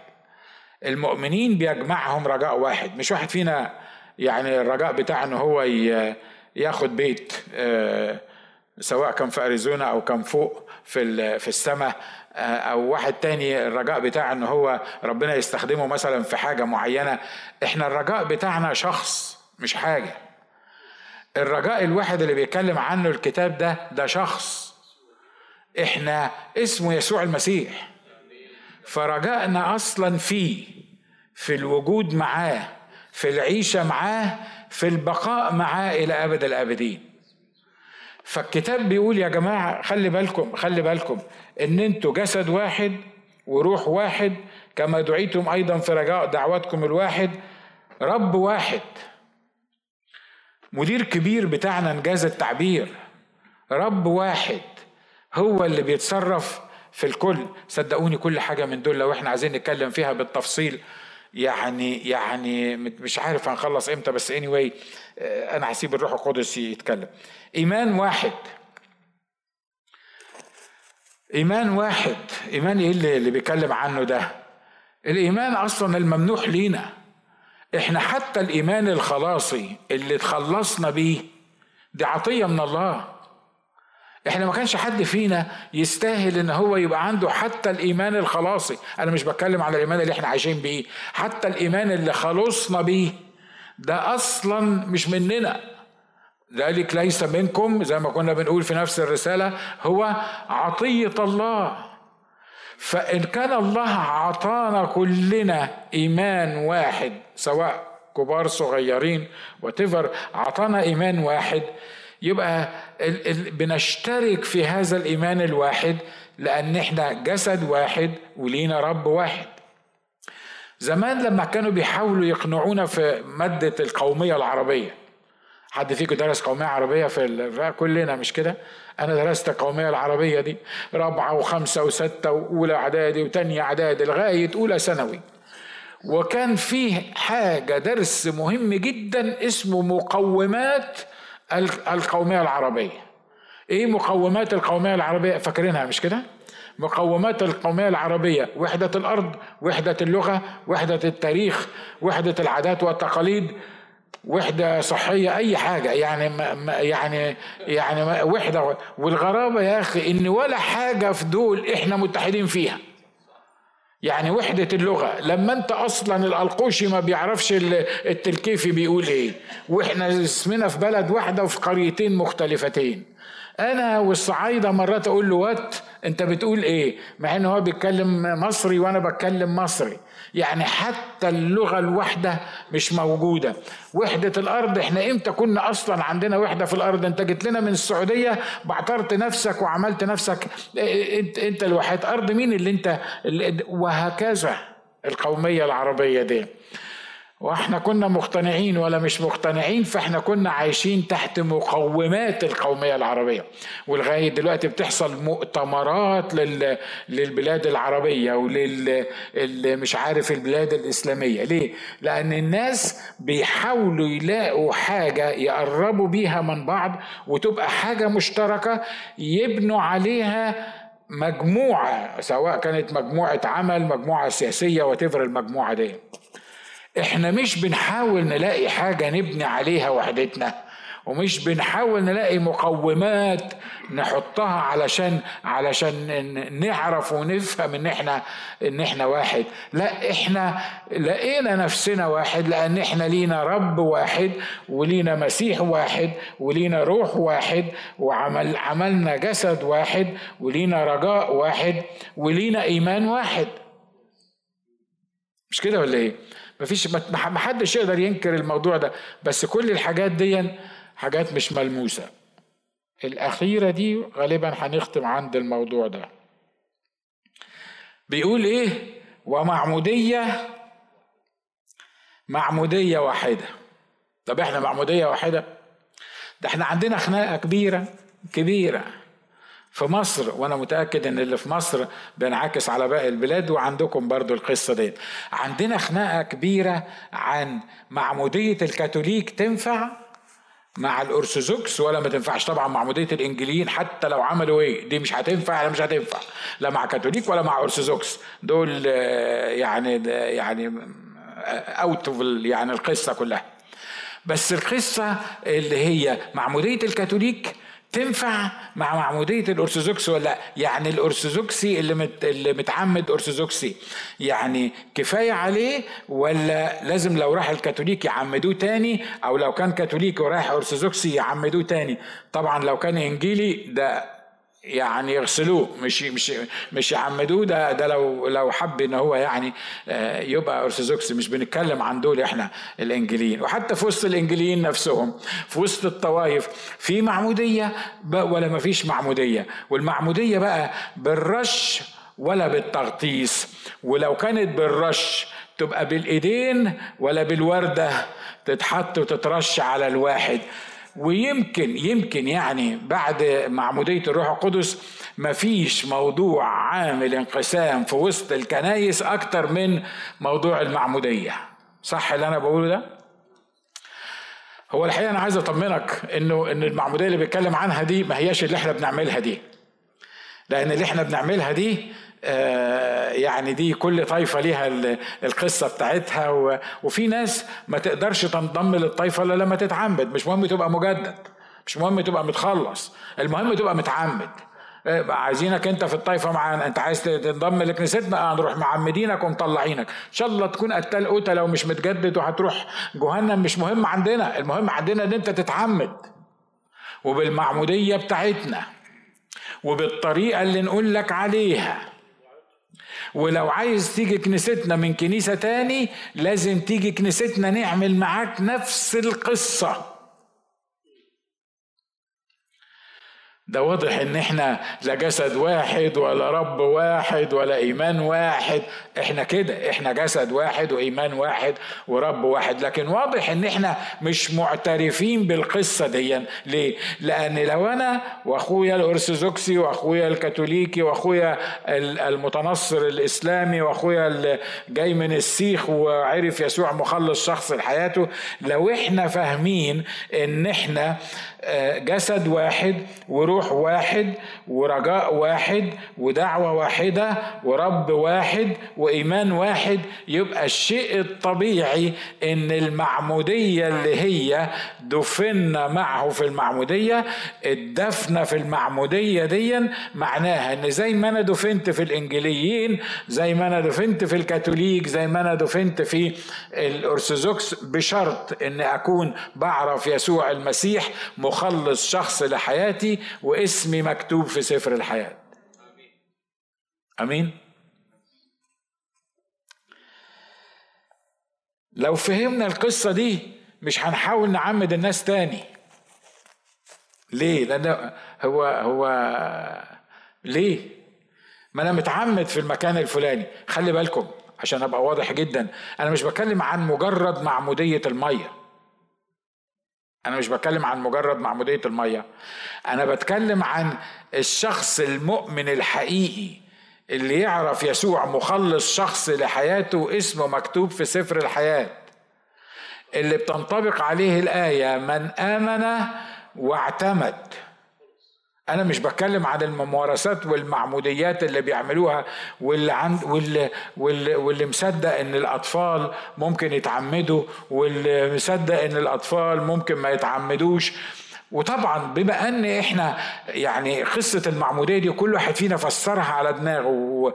المؤمنين بيجمعهم رجاء واحد. مش واحد فينا يعني الرجاء بتاعه ان هو ياخد بيت سواء كان في أريزونا أو كان فوق في في السماء أو واحد تاني الرجاء بتاعه إن هو ربنا يستخدمه مثلا في حاجة معينة. إحنا الرجاء بتاعنا شخص مش حاجة. الرجاء الواحد اللي بيتكلم عنه الكتاب ده ده شخص. إحنا اسمه يسوع المسيح. فرجائنا أصلا فيه في الوجود معاه في العيشة معاه في البقاء معاه إلى أبد الأبدين. فالكتاب بيقول يا جماعة خلي بالكم خلي بالكم إن أنتوا جسد واحد وروح واحد كما دعيتم أيضا في رجاء دعوتكم الواحد رب واحد. مدير كبير بتاعنا إنجاز التعبير رب واحد هو اللي بيتصرف في الكل. صدقوني كل حاجة من دول لو إحنا عايزين نتكلم فيها بالتفصيل يعني يعني مش عارف هنخلص إمتى بس anyway أنا هسيب الروح القدس يتكلم. إيمان واحد. إيمان واحد. إيمان إيه اللي, اللي بيتكلم عنه ده؟ الإيمان أصلا الممنوح لينا. إحنا حتى الإيمان الخلاصي اللي تخلصنا بيه دي عطية من الله. إحنا ما كانش حد فينا يستاهل إن هو يبقى عنده حتى الإيمان الخلاصي. أنا مش بتكلم على الإيمان اللي إحنا عايشين بيه حتى الإيمان اللي خلصنا بيه. ده أصلا مش مننا. ذلك ليس منكم زي ما كنا بنقول في نفس الرسالة هو عطية الله. فإن كان الله عطانا كلنا إيمان واحد سواء كبار صغيرين وتفر عطانا إيمان واحد يبقى بنشترك في هذا الإيمان الواحد لأن إحنا جسد واحد ولينا رب واحد. زمان لما كانوا بيحاولوا يقنعونا في مادة القومية العربية حد فيكم درس قومية عربية في كلنا مش كده؟ أنا درست القوميه العربية دي رابعة وخمسة وستة وأولى إعدادي وثانيه إعدادي لغاية أولى ثانوي. وكان فيه حاجة درس مهم جدا اسمه مقومات القومية العربية. إيه مقومات القومية العربية؟ فاكرينها مش كده؟ مقومات القومية العربية وحدة الأرض وحدة اللغة وحدة التاريخ وحدة العادات والتقاليد وحدة صحية أي حاجة. يعني ما يعني يعني وحدة. والغرابة يا أخي إن ولا حاجة في دول إحنا متحدين فيها. يعني وحدة اللغة. لما انت أصلا الألقوشي ما بيعرفش التلكيفي بيقول إيه. وإحنا اسمنا في بلد واحدة وفي قريتين مختلفتين. أنا والصعايدة مرات أقول له وات؟ أنت بتقول إيه؟ مع إن هو بيتكلم مصري وأنا بتكلم مصري. يعني حتى اللغة الواحدة مش موجودة. وحدة الأرض إحنا إمتى كنا أصلا عندنا وحدة في الأرض؟ أنت جيت لنا من السعودية بعترت نفسك وعملت نفسك. إنت, إنت الوحيد أرض مين اللي أنت؟ وهكذا القومية العربية دي. وإحنا كنا مقتنعين ولا مش مقتنعين فاحنا كنا عايشين تحت مقومات القومية العربية. ولغاية دلوقتي بتحصل مؤتمرات لل... للبلاد العربية ولل مش عارف البلاد الإسلامية. ليه؟ لأن الناس بيحاولوا يلاقوا حاجة يقربوا بيها من بعض وتبقى حاجة مشتركة يبنوا عليها مجموعة سواء كانت مجموعة عمل مجموعة سياسية وتفر المجموعة دي. إحنا مش بنحاول نلاقي حاجة نبني عليها وحدتنا ومش بنحاول نلاقي مقومات نحطها علشان علشان نعرف ونفهم إن إحنا إن إحنا واحد. لا إحنا لقينا نفسنا واحد لأن إحنا لينا رب واحد ولينا مسيح واحد ولينا روح واحد وعمل عملنا جسد واحد ولينا رجاء واحد ولينا إيمان واحد. مش كده ولا إيه؟ مفيش ما حدش يقدر ينكر الموضوع ده. بس كل الحاجات دي حاجات مش ملموسة. الأخيرة دي غالبا هنختم عند الموضوع ده. بيقول إيه؟ ومعمودية معمودية واحدة. طب إحنا معمودية واحدة؟ ده إحنا عندنا خناقة كبيرة كبيرة. في مصر وأنا متأكد إن اللي في مصر بينعكس على باقي البلاد وعندكم برضو القصة دي عندنا خناقة كبيرة عن معمودية الكاثوليك تنفع مع الأرثوذكس ولا ما تنفعش؟ طبعا معمودية الإنجليين حتى لو عملوا إيه؟ دي مش هتنفع ولا مش هتنفع. لا مع كاثوليك ولا مع أرثوذكس. دول يعني يعني اوت يعني القصة كلها. بس القصة اللي هي معمودية الكاثوليك تنفع مع معمودية الأرثوذكس ولا يعني الأرثوذكسي اللي, مت اللي متعمد أرثوذكسي. يعني كفاية عليه ولا لازم لو راح الكاثوليك يعمدوه تاني؟ أو لو كان كاثوليكي ورايح أرثوذكسي يعمدوه تاني؟ طبعا لو كان إنجيلي ده يعني يغسلوه مش مش مش يعمدوه. ده ده لو لو حب إن هو يعني يبقى أرثوذكس مش بنتكلم عن دول إحنا الانجيليين وحتى في وسط الانجيليين نفسهم في وسط الطوائف في معمودية ولا ما فيش معمودية. والمعمودية بقى بالرش ولا بالتغطيس. ولو كانت بالرش تبقى بالإيدين ولا بالوردة تتحط وتترش على الواحد. ويمكن يمكن يعني بعد معمودية الروح القدس مفيش موضوع عامل انقسام في وسط الكنايس أكتر من موضوع المعمودية صح اللي أنا بقوله ده؟ هو الحقيقة أنا عايز أطمنك إنه إن المعمودية اللي بيتكلم عنها دي ما هياش اللي إحنا بنعملها دي لأن اللي إحنا بنعملها دي يعني دي كل طائفة ليها القصة بتاعتها وفي ناس ما تقدرش تنضم للطائفة إلا لما تتعمد. مش مهم تبقى مجدد مش مهم تبقى متخلص المهم تبقى متعمد. آه، عايزينك أنت في الطائفه معانا أنت عايز تنضم لكنيستنا؟ آه نروح معمدينك ومطلعينك إن شاء الله تكون قتال قوتة لو مش متجدد وهتروح جهنم. مش مهم عندنا المهم عندنا إن أنت تتعمد. وبالمعمودية بتاعتنا وبالطريقة اللي نقول لك عليها. ولو عايز تيجي كنيستنا من كنيسة تاني لازم تيجي كنيستنا نعمل معاك نفس القصة. ده واضح إن إحنا لا جسد واحد ولا رب واحد ولا إيمان واحد. إحنا كده إحنا جسد واحد وإيمان واحد ورب واحد. لكن واضح إن إحنا مش معترفين بالقصة دي. ليه؟ لأن لو أنا وأخويا الأرثوذكسي وأخويا الكاثوليكي وأخويا المتنصر الإسلامي وأخويا جاي من السيخ وعرف يسوع مخلص شخص لحياته لو إحنا فاهمين إن إحنا آه، جسد واحد وروح واحد ورجاء واحد ودعوة واحدة ورب واحد وإيمان واحد. يبقى الشيء الطبيعي إن المعمودية اللي هي دفنا معه في المعمودية الدفنة في المعمودية دي معناها إن زي ما أنا دفنت في الإنجيليين زي ما أنا دفنت في الكاثوليك زي ما أنا دفنت في الأرثوذكس بشرط إن أكون بعرف يسوع المسيح مخلص شخص لحياتي واسمي مكتوب في سفر الحياة. آمين. لو فهمنا القصة دي مش هنحاول نعمد الناس تاني. ليه؟ لأن هو هو ليه؟ ما أنا متعمد في المكان الفلاني. خلي بالكم عشان أبقى واضح جدا أنا مش بتكلم عن مجرد معمودية المية. أنا مش بتكلم عن مجرد معمودية المية. أنا بتكلم عن الشخص المؤمن الحقيقي اللي يعرف يسوع مخلص شخص لحياته اسمه مكتوب في سفر الحياة اللي بتنطبق عليه الآية من آمن واعتمد. أنا مش بتكلم عن الممارسات والمعموديات اللي بيعملوها واللي عند واللي واللي, واللي مصدق إن الأطفال ممكن يتعمدوا واللي مصدق إن الأطفال ممكن ما يتعمدوش. وطبعا بما إن إحنا يعني قصة المعمودية دي كل واحد فينا فسرها على دماغه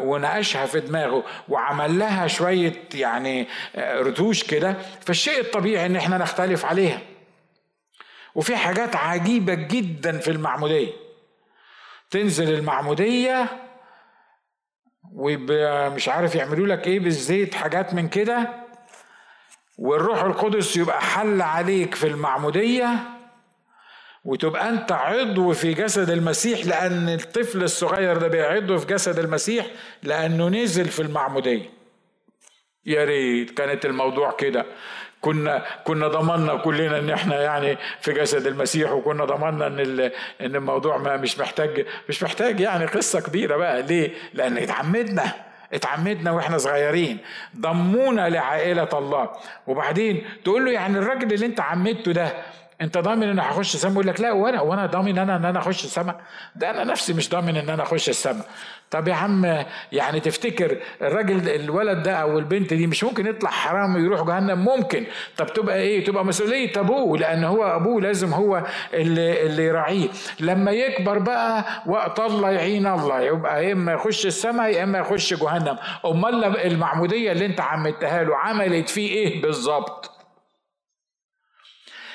وناقشها في دماغه وعمل لها شوية يعني رتوش كده فالشيء الطبيعي إن إحنا نختلف عليها. وفي حاجات عجيبة جدا في المعمودية. تنزل المعمودية ومش عارف يعملوا لك إيه بالزيت حاجات من كده. والروح القدس يبقى حل عليك في المعمودية. وتبقى أنت عضو في جسد المسيح لأن الطفل الصغير ده بيعضو في جسد المسيح لأنه نزل في المعمودية. يا ريت كانت الموضوع كده. كنا كنا ضمننا كلنا إن إحنا يعني في جسد المسيح وكنا ضمننا إن إن الموضوع ما مش محتاج مش محتاج يعني قصة كبيرة بقى. ليه؟ لأن اتعمدنا اتعمدنا وإحنا صغيرين. ضمونا لعائلة الله. وبعدين تقول له يعني الراجل اللي أنت عمدته ده انت ضامن ان هخش السما يقول لك لا وأنا وأنا ضامن أنا إن أنا اخش السما ده أنا نفسي مش ضامن ان أنا اخش السما طب يا عم يعني تفتكر الراجل الولد ده أو البنت دي مش ممكن يطلع حرام ويروح جهنم؟ ممكن. طب تبقى إيه؟ تبقى مسؤولية أبوه لأن هو أبوه لازم هو اللي اللي يراعيه. لما يكبر بقى وقت الله يعين الله. يبقى يا إما يخش السماء يا إما يخش جهنم. أمال المعمودية اللي أنت عملتها له عملت فيه إيه بالظبط؟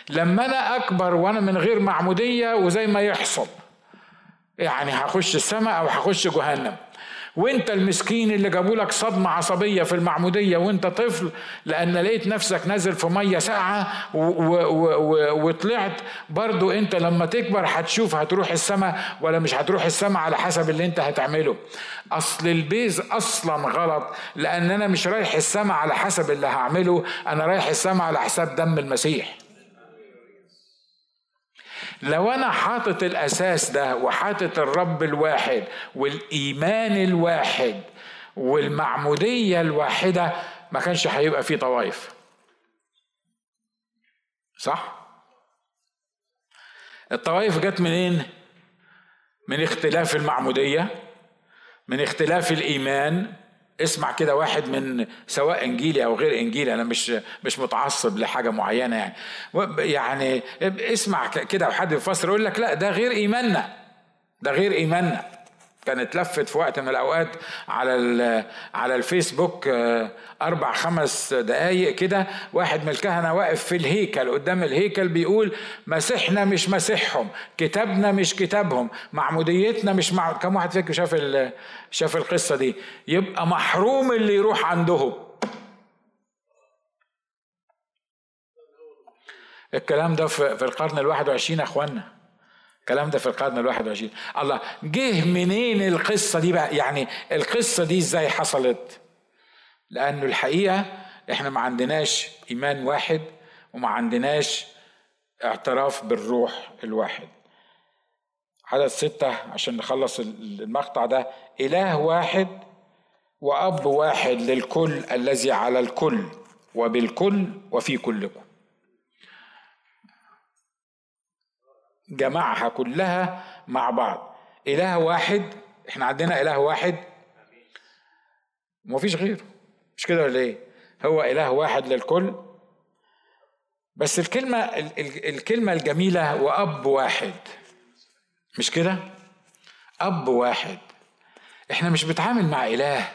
لما أنا أكبر وأنا من غير معمودية وزي ما يحصل. يعني هخش السماء أو هخش جهنم. وأنت المسكين اللي جابوا لك صدمة عصبية في المعمودية وأنت طفل لأن لقيت نفسك نازل في مية ساقعة وطلعت. برضو أنت لما تكبر هتشوف هتروح السماء ولا مش هتروح السماء على حسب اللي أنت هتعمله. أصل البيز أصلا غلط لأن أنا مش رايح السماء على حسب اللي هعمله أنا رايح السماء على حساب دم المسيح. لو أنا حاطط الأساس ده وحاطط الرب الواحد والإيمان الواحد والمعمودية الواحدة ما كانش هيبقى فيه طوائف. صح؟ الطوائف جت منين؟ من اختلاف المعمودية من اختلاف الإيمان اسمع كده واحد من سواء إنجيلي أو غير إنجيلي أنا مش مش متعصب لحاجة معينة يعني. يعني اسمع كده وحد يفسر يقول لك لا ده غير إيماننا ده غير إيماننا. كانت لفت في وقت من الأوقات على على الفيسبوك آه، أربع خمس دقايق كده واحد من الكهنة واقف في الهيكل قدام الهيكل بيقول مسيحنا مش مسيحهم كتابنا مش كتابهم معموديتنا مش مع كم واحد فيكم شاف شاف القصة دي؟ يبقى محروم اللي يروح عندهم. الكلام ده في القرن الواحد وعشرين أخوانا. الكلام ده في القرن الواحد وعشرين. الله جه منين القصة دي بقى؟ يعني القصة دي إزاي حصلت؟ لأنه الحقيقة إحنا ما عندناش إيمان واحد وما عندناش اعتراف بالروح الواحد. عدد ستة عشان نخلص المقطع ده. إله واحد وأب واحد للكل الذي على الكل وبالكل وفي كلكم. جمعها كلها مع بعض. إله واحد إحنا عندنا إله واحد. ومفيش غيره. مش كده ولا إيه؟ هو إله واحد للكل. بس الكلمة الكلمة الجميلة وأب واحد. مش كده؟ أب واحد. إحنا مش بنتعامل مع إله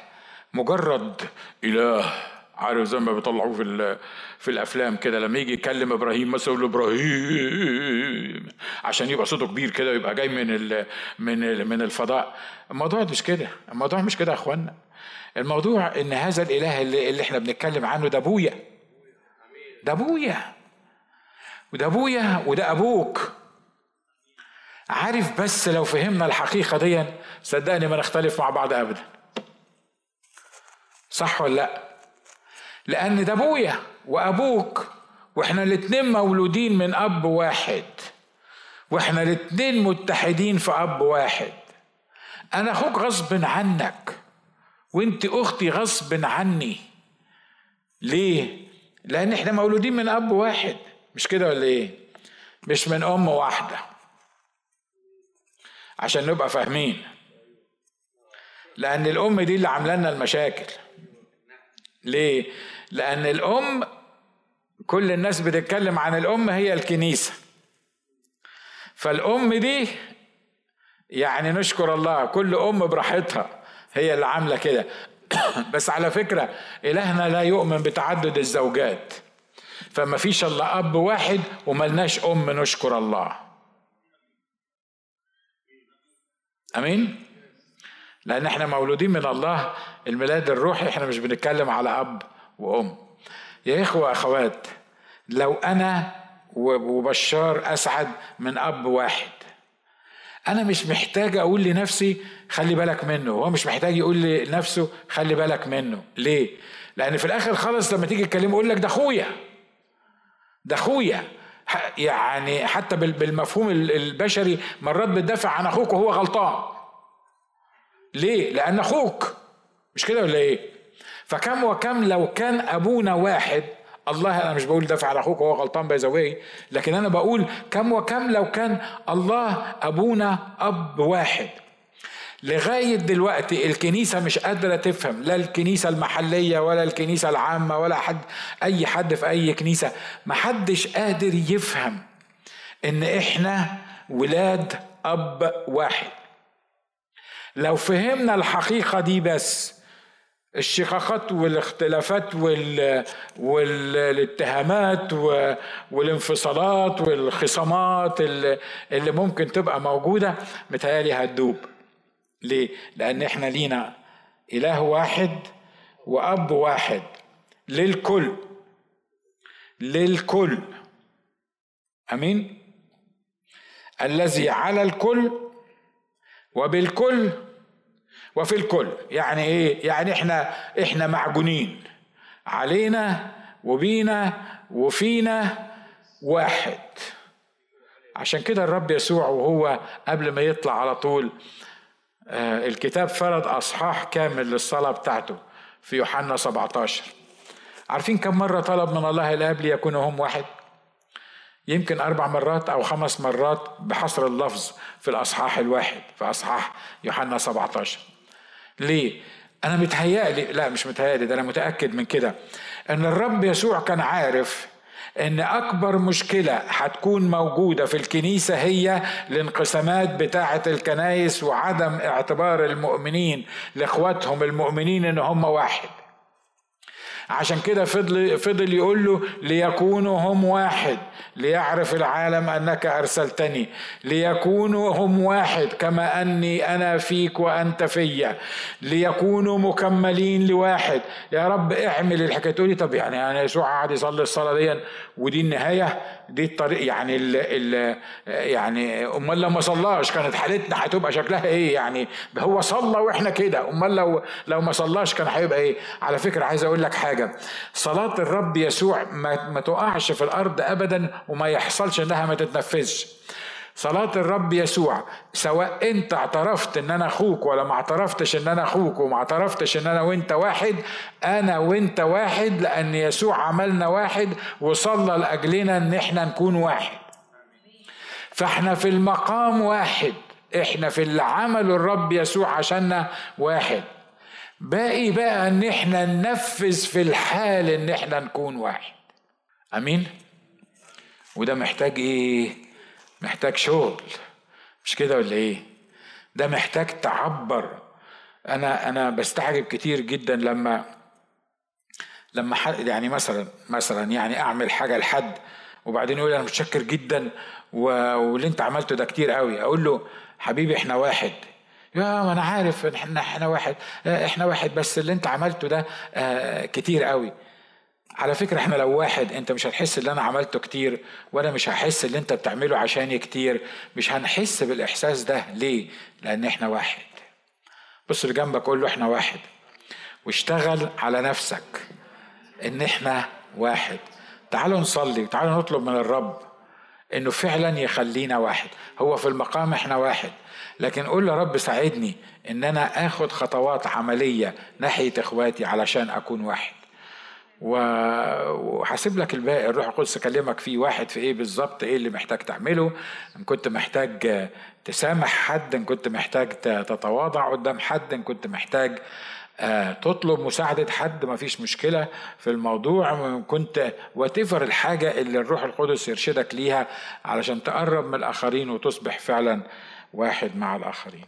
مجرد إله. عارف زي ما بيطلعوه في في الأفلام كده لما يجي يكلم إبراهيم مثلا يقول إبراهيم عشان يبقى صوته كبير كده ويبقى جاي من ال من ال من الفضاء. الموضوع مش كده. الموضوع مش كده يا إخوانا. الموضوع إن هذا الإله اللي, اللي إحنا بنتكلم عنه ده أبويا. ده أبويا. وده أبويا وده أبوك. عارف بس لو فهمنا الحقيقة دي صدقني ما نختلف مع بعض ابدا. صح ولا لأ؟ لأن ده أبويا وأبوك وإحنا الاتنين مولودين من أب واحد. وإحنا الاتنين متحدين في أب واحد. أنا أخوك غصب عنك وأنت أختي غصب عني. ليه؟ لأن إحنا مولودين من أب واحد. مش كده ولا إيه؟ مش من أم واحدة. عشان نبقى فاهمين. لأن الأم دي اللي عاملة لنا المشاكل. ليه؟ لأن الأم كل الناس بتتكلم عن الأم هي الكنيسة. فالأم دي يعني نشكر الله كل أم براحتها هي اللي عاملة كده. بس على فكرة إلهنا لا يؤمن بتعدد الزوجات. فما فيش إلا أب واحد وملناش أم نشكر الله. آمين؟ لأن إحنا مولودين من الله الميلاد الروحي إحنا مش بنتكلم على أب. وأم. يا إخوة أخوات لو أنا وبشار أسعد من أب واحد. أنا مش محتاج أقول لنفسي خلي بالك منه هو مش محتاج يقول لنفسه خلي بالك منه. ليه؟ لأن في الآخر خالص لما تيجي تكلمه يقول لك ده أخويا. ده أخويا. يعني حتى بالمفهوم البشري مرات بتدافع عن أخوك وهو غلطان. ليه؟ لأن أخوك. مش كده ولا إيه؟ فكم وكم لو كان أبونا واحد الله أنا مش بقول دافع على أخوك وهو غلطان باي لكن أنا بقول كم وكم لو كان الله أبونا أب واحد. لغاية دلوقتي الكنيسة مش قادرة تفهم لا الكنيسة المحلية ولا الكنيسة العامة ولا حد أي حد في أي كنيسة محدش قادر يفهم إن إحنا ولاد أب واحد. لو فهمنا الحقيقة دي بس الشقاقات والاختلافات وال... والاتهامات والانفصالات والخصامات اللي... اللي ممكن تبقى موجودة متهيألي هتدوب. ليه؟ لأن إحنا لينا إله واحد وأب واحد. للكل. للكل. أمين؟ الذي على الكل وبالكل وفي الكل. يعني إيه؟ يعني إحنا إحنا معجونين. علينا وبينا وفينا واحد. عشان كده الرب يسوع وهو قبل ما يطلع على طول آه، الكتاب فرض أصحاح كامل للصلاة بتاعته في يوحنا 17 عارفين كم مرة طلب من الله الاب ليكونوا هم واحد؟ يمكن أربع مرات أو خمس مرات بحصر اللفظ في الأصحاح الواحد في أصحاح يوحنا 17 ليه؟ أنا متهيألي لا مش متهيألي ده أنا متأكد من كده. إن الرب يسوع كان عارف إن أكبر مشكلة هتكون موجودة في الكنيسة هي الانقسامات بتاعة الكنايس وعدم اعتبار المؤمنين لإخواتهم المؤمنين إن هم واحد. عشان كده فضل فضل يقول له ليكونوا هم واحد ليعرف العالم أنك أرسلتني ليكونوا هم واحد كما أني أنا فيك وأنت فيا ليكونوا مكملين لواحد. يا رب اعمل الحكاية. تقولي طب يعني يعني يسوع قعد يصلي الصلاة دي ودي النهاية؟ دي الطريق. يعني ال ال يعني أمال لو ما صلاش كانت حالتنا هتبقى شكلها إيه؟ يعني هو صلى وإحنا كده. أمال لو لو ما صلاش كان هيبقى إيه؟ على فكرة عايز أقول لك حاجة. صلاة الرب يسوع ما, ما تقعش في الأرض ابدا وما يحصلش إنها ما تتنفذش. صلاة الرب يسوع سواء أنت اعترفت إن أنا أخوك ولا ما اعترفتش إن أنا أخوك وما اعترفتش إن أنا وأنت واحد أنا وأنت واحد لأن يسوع عملنا واحد وصلى لأجلنا إن إحنا نكون واحد. فإحنا في المقام واحد إحنا في اللي عمله الرب يسوع عشاننا واحد. باقي بقى إن إحنا ننفذ في الحال إن إحنا نكون واحد. أمين؟ وده محتاج إيه؟ محتاج شغل. مش كده ولا إيه؟ ده محتاج تعبر. أنا أنا بستعجب كتير جدا لما لما حد يعني مثلا مثلا يعني أعمل حاجة لحد وبعدين يقول أنا متشكر جدا واللي أنت عملته ده كتير قوي. أقول له حبيبي إحنا واحد. يا ما أنا عارف إحنا إحنا واحد إحنا واحد بس اللي أنت عملته ده آه، كتير قوي. على فكرة إحنا لو واحد أنت مش هتحس اللي أنا عملته كتير وأنا مش هحس اللي أنت بتعمله عشاني كتير. مش هنحس بالإحساس ده. ليه؟ لأن إحنا واحد. بص اللي جنبك قول له إحنا واحد. واشتغل على نفسك إن إحنا واحد. تعالوا نصلي تعالوا نطلب من الرب إنه فعلا يخلينا واحد. هو في المقام إحنا واحد. لكن قول يا رب ساعدني إن أنا آخد خطوات عملية ناحية إخواتي علشان أكون واحد. وهسيب لك الباقي الروح القدس كلمك فيه واحد في إيه بالظبط إيه اللي محتاج تعمله. إن كنت محتاج تسامح حد إن كنت محتاج تتواضع قدام حد إن كنت محتاج آه، تطلب مساعدة حد ما فيش مشكلة في الموضوع. كنت واتفر الحاجة اللي الروح القدس يرشدك ليها علشان تقرب من الآخرين وتصبح فعلا واحد مع الآخرين.